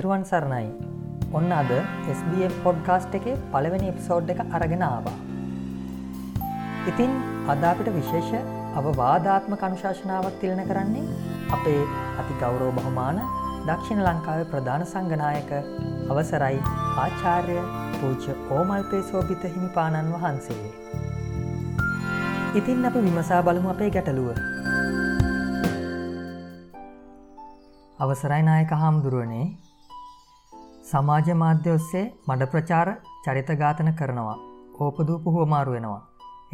තෙරුවන් සරණයි ඔන්න අද SBF පොඩ්කාස්ට් එකේ පළවෙනි එපිසෝඩ් එක අරගෙන ආවා. ඉතින් අද අපිට විශේෂ අවවාධාත්ම කනුශාසනාවක් තිලන කරන්නේ අපේ අති ගෞරෝ බහමාන දක්ෂිණ ලංකාවේ ප්‍රධාන සංගනායක අවසරයි ආචාර්ය පූජ්‍ය ඕමල්පේ සෝභිත හිමිපාණන් වහන්සේ. ඉතින් අපි විමසා බලමු අපේ ගැටලුව. අවසරයි නායක හාමුදුරුවනේ සමාජ මාධ්‍ය ඔස්සේ මඩ ප්‍රචාර චරිත ඝාතන කරනවා. ඕපදූපු හුවමාරු වෙනවා.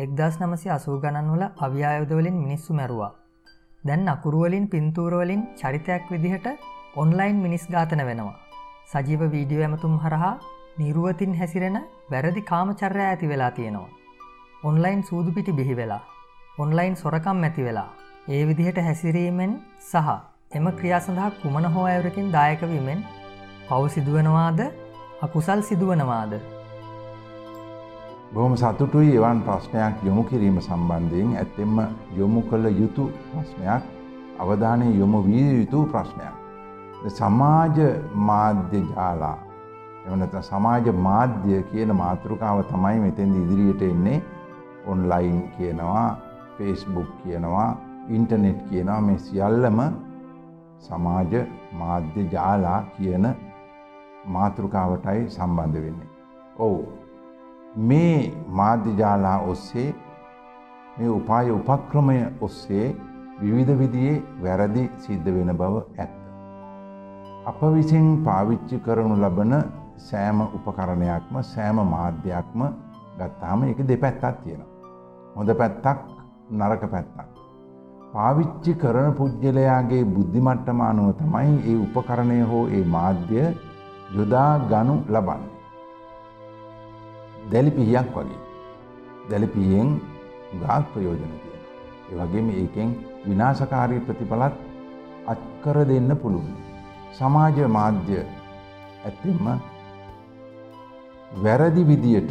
එක්දස් නමසි අසූ ගණන්වල අවියායුදවලින් මිනිස්සු මැරුවා. දැන් අකුරුවලින් පින්තූරවලින් චරිතයක් විදිහට ඔන්ලයින් මිනිස් ඝාතන වෙනවා. සජීව වීඩියෝ ඇමතුම් හරහා නිරුවතින් හැසිරෙන වැරදි කාමචර්ය ඇති වෙලා තියෙනවා. ඔන්ලයින් සූදු පිටි බිහි වෙලා. ඔන්ලයින් සොරකම් ඇති වෙලා. ඒ විදිහට හැසිරීමෙන් සහ එම ක්‍රියා සඳහා කුමන හෝ ඇවරකින් දායකවීමෙන් පව් සිදුවනවාද අකුසල් සිදුවනවාද. බොහොම සතුටුයි එවන් ප්‍රශ්නයක් යොමු කිරීම සම්බන්ධයෙන් ඇත්තෙම යොමු කළ යුතු ප්‍රශ්නයක් අවධානය යොමු විය යුතු ප්‍රශ්නයක්. සමාජ මාධ්‍ය ජාලා එවනත සමාජ මාධ්‍ය කියන මාතෘකාව තමයි මෙතෙන්ද ඉදිරියට එන්නේ ඔන්ලයින් කියනවා ෆේස්බුක් කියනවා ඉන්ටනෙට් කියනවා මේ සියල්ලම සමාජ මාධ්‍ය ජාලා කියන මාතෘකාවටයි සම්බන්ධ වෙන්නේ. ඔවු මේ මාධ්‍යජාලා ඔස්සේ මේ උපාය උපක්‍රමය ඔස්සේ විවිධ විදියේ වැරදි සිද්ධ වෙන බව ඇත්ත. අප විසින් පාවිච්චි කරනු ලබන සෑම උපකරණයක්ම සෑම මාධ්‍යයක්ම ගත්තාම එක දෙපැත්තක් තියෙනවා. හොඳ පැත්තක් නරක පැත්තක්. පාවිච්චි කරන පුද්ගලයාගේ බුද්ධිමට්ටම අනුව තමයි ඒ උපකරණය හෝ ඒ මාධ්‍ය යොදා ගනු ලබන්නේ. දැලිපිහියක් වගේ. දැලිපියෙන් ගාක් ප්‍රයෝජන තියෙන. ඒ වගේම ඒකෙන් විනාශකාරී ප්‍රතිඵලත් අත්කර දෙන්න පුළුවන්. සමාජ මාධ්‍ය ඇත්තෙම වැරදි විදියට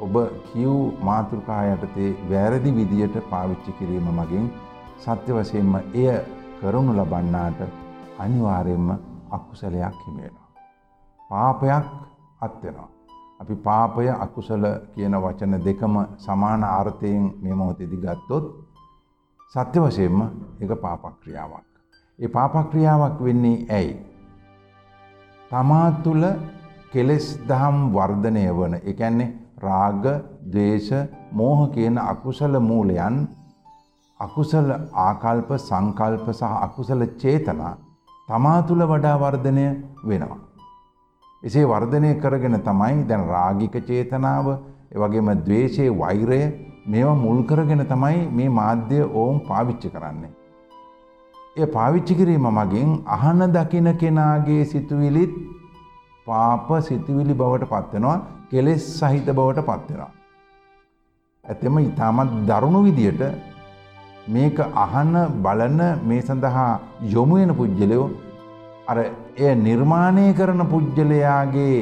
ඔබ කිව් මාතෘකා යටතේ වැරදි විදියට පාවිච්චි කිරීම මගින් සත්‍ය වශයෙන්ම එය කරනු ලබන්නාට අනිවාර්යෙන්ම අකුසලයක් හිමිවෙනවා. පාපයක් අත්වෙනවා. අපි පාපය අකුසල කියන වචන දෙකම සමාන ආර්ථයෙන් මේ මොහොතේදී ගත්තොත් සත්‍ය වශයෙන්ම ඒක පාපක්‍රියාවක්. ඒ පාපක්‍රියාවක් වෙන්නේ ඇයි? තමා තුළ කෙලෙස් දහම් වර්ධනය වන ඒ කියන්නේ රාග, ද්වේෂ, මෝහ කියන අකුසල මූලයන් අකුසල ආකල්ප, සංකල්ප සහ අකුසල චේතනා තමා තුළ වඩා වර්ධනය වෙනවා. එසේ වර්ධනය කරගෙන තමයි දැන් රාගික චේතනාව වගේම දවේශයේ වෛරය මේවා මුල් කරගෙන තමයි මේ මාධ්‍ය ඔවුන් පාවිච්චි කරන්නේ. එය පාවිච්චි කිරීම මගින් අහන දකින කෙනාගේ සිතුවිලිත් පාප සිතුවිලි බවට පත්වෙනවා කෙලෙස් සහිත බවට පත්වෙනවා. ඇතෙම ඉතාමත් දරුණු විදියට මේක අහන බලන මේ සඳහා යොමුවෙන පුද්ගලයෝ අර එය නිර්මාණය කරන පුද්ගලයාගේ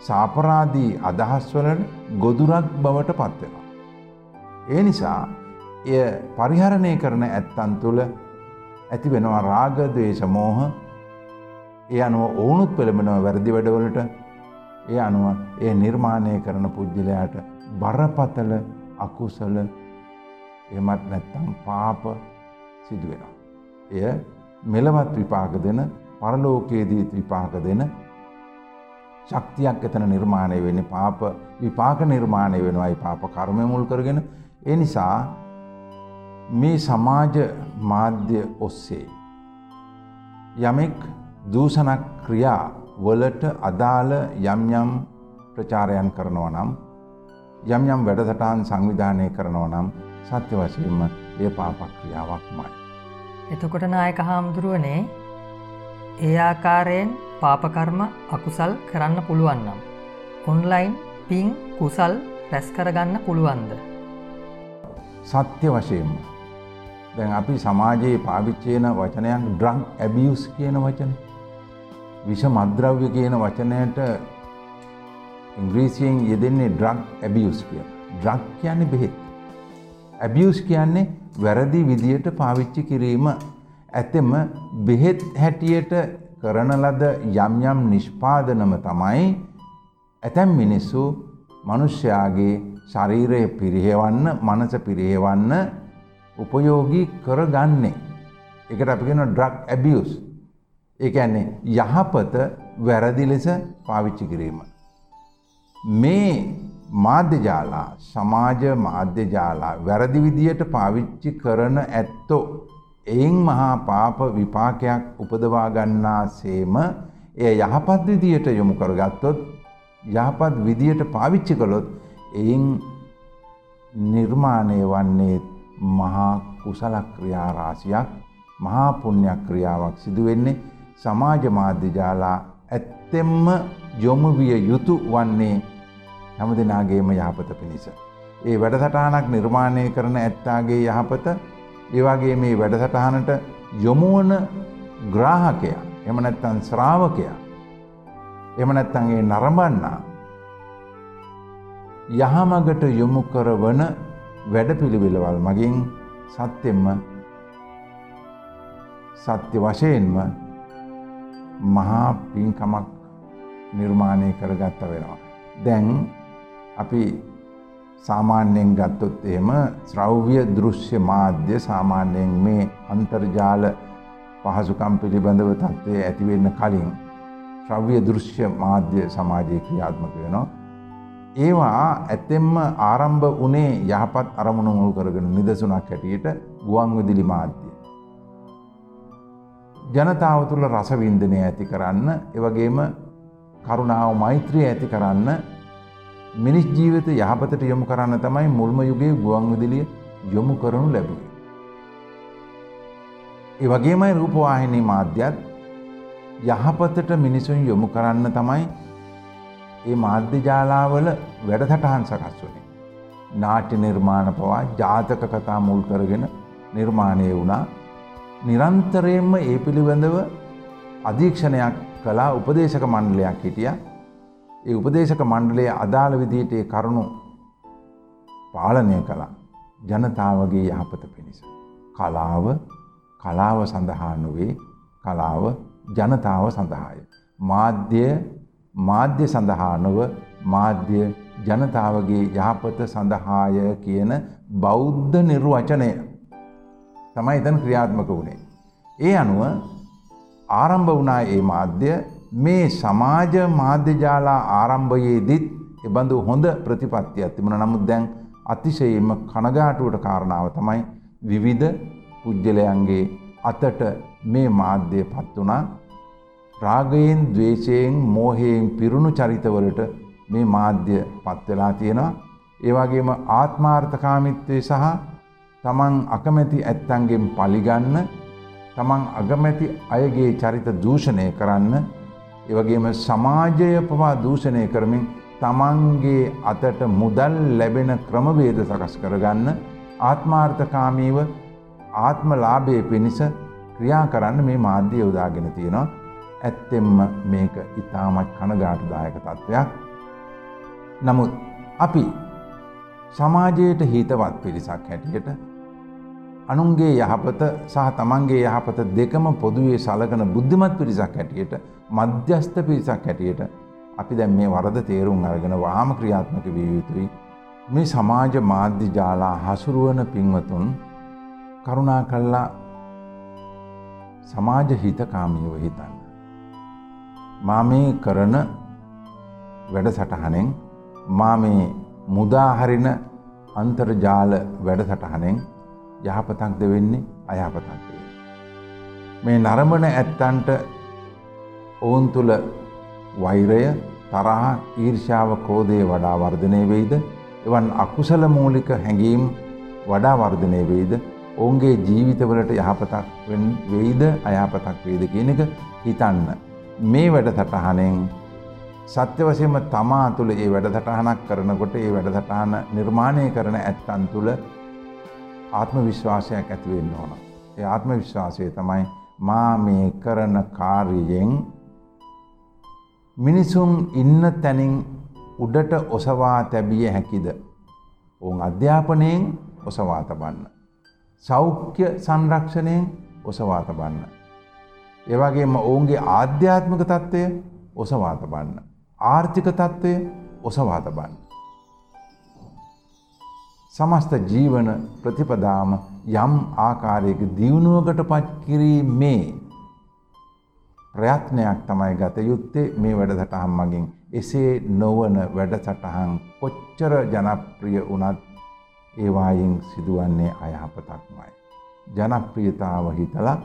සාපරාධී අදහස්වලට ගොදුරක් බවට පත්වෙනවා. ඒ නිසා එය පරිහරණය කරන ඇත්තන් තුළ ඇති වෙනවා රාග දවේශ මෝහ ඒ අනුව ඕනුත් පෙළඹෙනව වැරදි වැඩවලට ඒ අනුව එය නිර්මාණය කරන පුද්ගලයාට බරපතල අකුසල එමත් නැත්තම් පාප සිදුවෙනවා. එය මෙලවත් විපාක දෙන පරලෝකයේදී විපාක දෙන ශක්තියක් එතන නිර්මාණය වෙන්නේ පාප විපාක නිර්මාණය වෙනවායි පාප කර්මය මුල් කරගෙන ඒ නිසා මේ සමාජ මාධ්‍ය ඔස්සේ යමෙක් දූෂණ ක්‍රියා වලට අදාළ යම් යම් ප්‍රචාරයන් කරනවා නම් යම් යම් වැඩසටහන් සංවිධානය කරනවා නම් සත්‍ය වශයෙන්ම එය පාප ක්‍රියාවක්මයි. එතකොට නායක හාමුදුරුවනේ ඒ ආකාරයෙන් පාපකර්ම අකුසල් කරන්න පුළුවන්නම්. ඔන්ලයින් පින් කුසල් රැස්කරගන්න පුළුවන්ද. සත්‍ය වශයෙන්ම. දැන් අපි සමාජයේ පාවිච්චයන වචනයක් ඩ්‍රං ඇබියස් කියන වචන. විෂ මද්‍රව්‍ය කියන වචනයට ඉංග්‍රීසියෙන් යෙදෙන්නේ ඩ්‍රක් ඇබියස් කිය. ඩ්‍රක් කියන්නේ බෙහෙත්. ඇබියස් කියන්නේ වැරදි විදියට පාවිච්චි කිරීම ඇතෙම බෙහෙත් හැටියට කරන ලද යම් යම් නිෂ්පාදනම තමයි ඇතැම් මිනිස්සු මනුෂ්‍යයාගේ ශරීරය පිරිහෙවන්න මනස පිරිහෙවන්න උපයෝගී කරගන්නේ. එකට අපිගෙන ඩ්‍රක් ඇබියස්. ඒ ඇන්නේ යහපත වැරදි ලෙස පාවිච්චි කිරීම. මේ මාධ්‍යජාලා සමාජ මාධ්‍යජාලා වැරදි විදියට පාවිච්චි කරන ඇත්තෝ එයින් මහා පාප විපාකයක් උපදවා ගන්නා සේම එය යහපත් විදියට යොමු කරගත්තොත් යහපත් විදියට පාවිච්චි කළොත් එයින් නිර්මාණය වන්නේ මහා කුසල ක්‍රියා රාශියක් මහා පුණ්‍ය ක්‍රියාවක් සිදු වෙන්නේ සමාජ මාධ්‍ය ජාලා ඇත්තෙන්ම යොමු විය යුතු වන්නේ හැම දෙනාගේම යහපත පිණිස. ඒ වැඩසටහනක් නිර්මාණය කරන ඇත්තාගේ යහපත ඒ වගේ මේ වැඩසටහනට යොමු වන ග්‍රාහකයා එහෙම නැත්නම් ශ්‍රාවකයා එහෙම නැත්නම් ඒ නරඹන්නා යහමගට යොමු කරවන වැඩපිළිවෙළවල් මගින් සත්‍යෙන්ම සත්‍ය වශයෙන්ම මහා පින්කමක් නිර්මාණය කරගත්ත වෙනවා. දැන් අපි සාමාන්‍යයෙන් ගත්තොත් එහෙම ශ්‍රව්‍ය දෘශ්‍ය මාධ්‍ය සාමාන්‍යයෙන් මේ අන්තර්ජාල පහසුකම් පිළිබඳව තත්ත්වය ඇතිවෙන්න කලින් ශ්‍රව්‍ය දෘශ්‍ය මාධ්‍ය සමාජයේ ක්‍රියාත්මක වෙනවා. ඒවා ඇත්තෙන්ම ආරම්භ වනේ යහපත් අරමුණු මුල් කරගෙන නිදසුනක් හැටියට ගුවන් විදිලි මාධ්‍ය. ජනතාව තුළ රසවින්දනය ඇති කරන්න එවගේම කරුණාව මෛත්‍රී ඇති කරන්න මිනිස් ජීවිත යහපතට යොමු කරන්න තමයි මුල්ම යුගයේ ගුවන් විදුලිය යොමු කරනු ලැබුවේ. ඒ වගේමයි රූපවාහිනී මාධ්‍යත් යහපතට මිනිසුන් යොමු කරන්න තමයි ඒ මාධ්‍ය ජාලාවල වැඩසටහන් සකස් වනේ. නාට්‍ය නිර්මාණ පවා ජාතක කතා මුල් කරගෙන නිර්මාණය වුණා. නිරන්තරයෙන්ම ඒ පිළිබඳව අධීක්ෂණයක් කලා උපදේශක මණ්ඩලයක් හිටිය ඒ උපදේශක මණ්ඩලයේ අදාළ විදියට ඒ කරුණු පාලනය කළා ජනතාවගේ යහපත පිණිස. කලාව කලාව සඳහා නොවේ කලාව ජනතාව සඳහාය. මාධ්‍ය මාධ්‍ය සඳහා නොව මාධ්‍ය ජනතාවගේ යහපත සඳහාය කියන බෞද්ධ නිර්වචනය තමයි එතන ක්‍රියාත්මක වුණේ. ඒ අනුව ආරම්භ වුණා ඒ මාධ්‍ය මේ සමාජ මාධ්‍යජාලා ආරම්භයේදීත් එබඳු හොඳ ප්‍රතිපත්තියක් තිබුණා. නමුත් දැන් අතිශයින්ම කනගාටුවට කාරණාව තමයි විවිධ පුජ්‍යලයන්ගේ අතට මේ මාධ්‍ය පත් වුණා. රාගයෙන්, ద్వේෂයෙන්, මෝහයෙන් පිරුණු චරිතවලට මේ මාධ්‍ය පත් වෙලා තියෙනවා. ඒ වගේම ආත්මාර්ථකාමීත්වයේ සහ තමන් අකමැති ඇත්තන්ගෙන් පලිගන්න තමන් අගමැති අයගේ චරිත දූෂණය කරන්න ඒවගේම සමාජය පවා දූෂණය කරමින් තමන්ගේ අතට මුදල් ලැබෙන ක්‍රමවේද සකස් කරගන්න ආත්මාර්ථකාමීව ආත්ම ලාභය පිණිස ක්‍රියා කරන්න මේ මාධ්‍ය යොදාගෙන තියෙනවා. ඇත්තෙම්ම මේක ඉතාමත් කනගාටුදායක තත්ත්වයක් නමුත් අපි සමාජයට හිතවත් පිරිසක් හැටියට අනුන්ගේ යහපත සහ තමන්ගේ යහපත දෙකම පොදුවේ සලකන බුද්ධිමත් පිරිසක් හැටියට මධ්‍යස්ථ පිරිසක් හැටියට අපි දැන් මේ වරද තේරුම් අරගෙන වාම ක්‍රියාත්මක විය යුතුයි. මේ සමාජ මාධ්‍ය ජාලා හසුරුවන පින්වතුන් කරුණා කල්ලා සමාජ හිතකාමීව හිතන්න. මා මේ කරන වැඩසටහනෙන් මා මේ මුදාහරින අන්තර්ජාල වැඩසටහනෙන් යහපතක්ද වෙන්නේ අයහපතක්ද වෙන්නේ. මේ නරඹන ඇත්තන්ට ඔවුන් තුළ වෛරය තරහ ඊර්ෂාව ක්‍රෝධය වඩා වර්ධනය වෙයිද එවන් අකුසල මූලික හැඟීම් වඩා වර්ධනය වෙයිද ඔවුන්ගේ ජීවිතවලට යහපතක් වෙයිද අයහපතක් වේද කියන එක හිතන්න. මේ වැඩසටහනෙන් සත්‍ය වශයෙන්ම තමා තුළ ඒ වැඩසටහනක් කරනකොට ඒ වැඩසටහන නිර්මාණය කරන ඇත්තන් තුළ ආත්ම විශ්වාසයක් ඇතිවෙන්න ඕන. ඒ ආත්ම විශ්වාසය තමයි මා මේ කරන කාර්යයෙන් මිනිසුන් ඉන්න තැනින් උඩට ඔසවා තැබිය හැකිද. ඔවුන් අධ්‍යාපනයෙන් ඔසවා තබන්න. සෞඛ්‍ය සංරක්ෂණයෙන් ඔසවා තබන්න. ඒවගේම ඔවුන්ගේ ආධ්‍යාත්මක තත්ත්වය ඔසවා තබන්න. ආර්ථික තත්ත්වය ඔසවා තබන්න. සමස්ත ජීවන ප්‍රතිපදාම යම් ආකාරයක දියුණුවකට පත් කිරීමේ ප්‍රයත්නයක් තමයි ගත යුත්තේ මේ වැඩසටහන් මගින් එසේ නොවන වැඩසටහන් කොච්චර ජනප්‍රිය වනත් ඒවායින් සිදුවන්නේ අයහපතක්මයි. ජනප්‍රියතාව හිතලා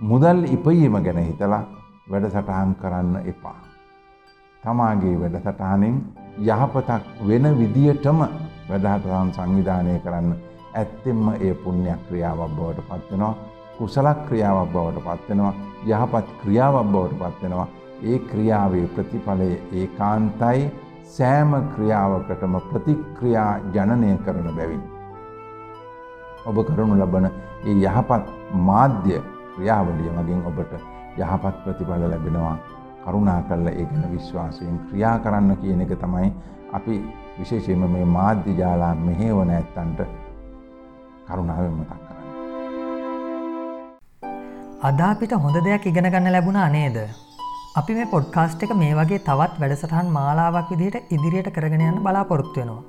මුදල් ඉපයීම ගැන හිතලා වැඩසටහන් කරන්න එපා. තමාගේ වැඩසටහනෙන් යහපතක් වෙන විදියටම වැඩහටහන් සංවිධානය කරන්න ඇත්තෙම්ම ඒ පුුණ්‍යයක් ක්‍රියාවක් බවට පත්වෙනවා කුසලක් ක්‍රියාවක් බවට පත්වෙනවා යහපත් ක්‍රියාවක් බවට පත්වෙනවා ඒ ක්‍රියාවේ ප්‍රතිඵලය ඒ කාන්තයි සෑම ක්‍රියාවකටම ප්‍රතික්‍රියා ජනනය කරන බැවින්. ඔබ කරනු ලබන ඒ යහපත් මාධ්‍ය ක්‍රියාවලිය මගින් ඔබට යහපත් ප්‍රතිඵල ලැබෙනවා කරුණා කරල ඒ ගැන විශ්වාසයෙන් ක්‍රියා කරන්න කියන එක තමයි අපි විශේෂයෙන්ම මේ මාධ්‍ය ජාලා මෙහෙවන ඇත්තන්ට කරුණාවෙන් මතක් කරන්න. අදාපිට හොඳ දෙයක් ඉගෙන ගන්න ලැබුණා නේද. අපි මේ පොඩ්කාස්ට් එක මේ වගේ තවත් වැඩසටහන් මාලාවක් විදිහට ඉදිරියට කරගෙන යන්න බලාපොරොත්තු වෙනවා.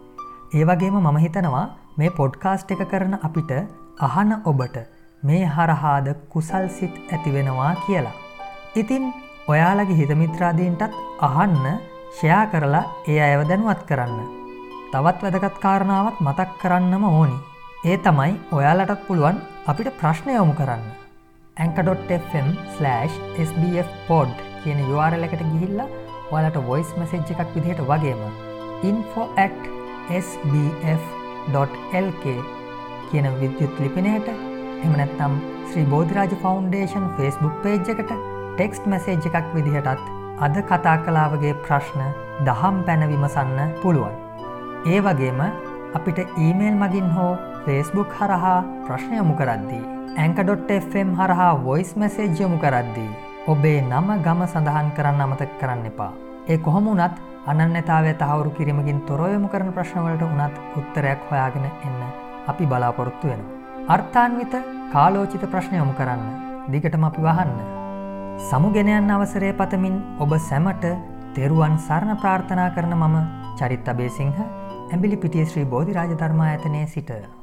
ඒ වගේම මම හිතනවා මේ පොඩ්කාස්ට් එක කරන අපිට අහන ඔබට මේ හරහාද කුසල් සිත් ඇතිවෙනවා කියලා. ඉතින් ඔයාලගේ හිතමිත්‍රාදීන්ටත් අහන්න ෂයා කරලා ඒ අයව දැනුවත් කරන්න. තවත් වැදගත් කාරණාවත් මතක් කරන්නම ඕනි. ඒ තමයි ඔයාලටත් පුළුවන් අපිට ප්‍රශ්නය යොමු කරන්න. ඇංක.fm/ SBF පොඩ් කියන URL එකට ගිහිල්ලා ඔයාලට වොයිස් මසෙජ් එකක් විදිහට වගේම info@sbf.lk කියන විද්‍යුත් ලිපිනයට එමනැත්තම් Sri Bodhiraja foundation Facebook page එකට ටෙක්ස්ට් මැසේජ් එකක් විදිහටත් අද කතා කලාවගේ ප්‍රශ්න දහම් පැන විමසන්න පුළුවන්. ඒ වගේම අපිට ඊමේල් මගින් හෝ ෆේස්බුක් හරහා ප්‍රශ්නයමු කරද්දී. ඇංක.ෆම් හරහා වොයිස් මැසේජ්යමු කරද්දී. ඔබේ නම ගම සඳහන් කරන්න අමතක කරන්න එපා. ඒ කොහොමුණත් අනන්නතාවය තහවුරු කිරීමකින් තොරොයමු කරන ප්‍රශ්නවලට උනත් උත්තරයක් හොයාගෙන එන්න අපි බලාපොරොත්තු වෙන. අර්ථාන්විත කාලෝචිත ප්‍රශ්නයමු කරන්න. දිගටම අපි වහන්න. සමුගෙනයන් අවසරය පතමින් ඔබ සැමට තෙරුවන් සරණ ප්‍රාර්ථනා කරන මම චරිත් අබේසිංහ ඇඹිලි පිටිය ශ්‍රී බෝධි රාජධර්මා ඇතනය සිට.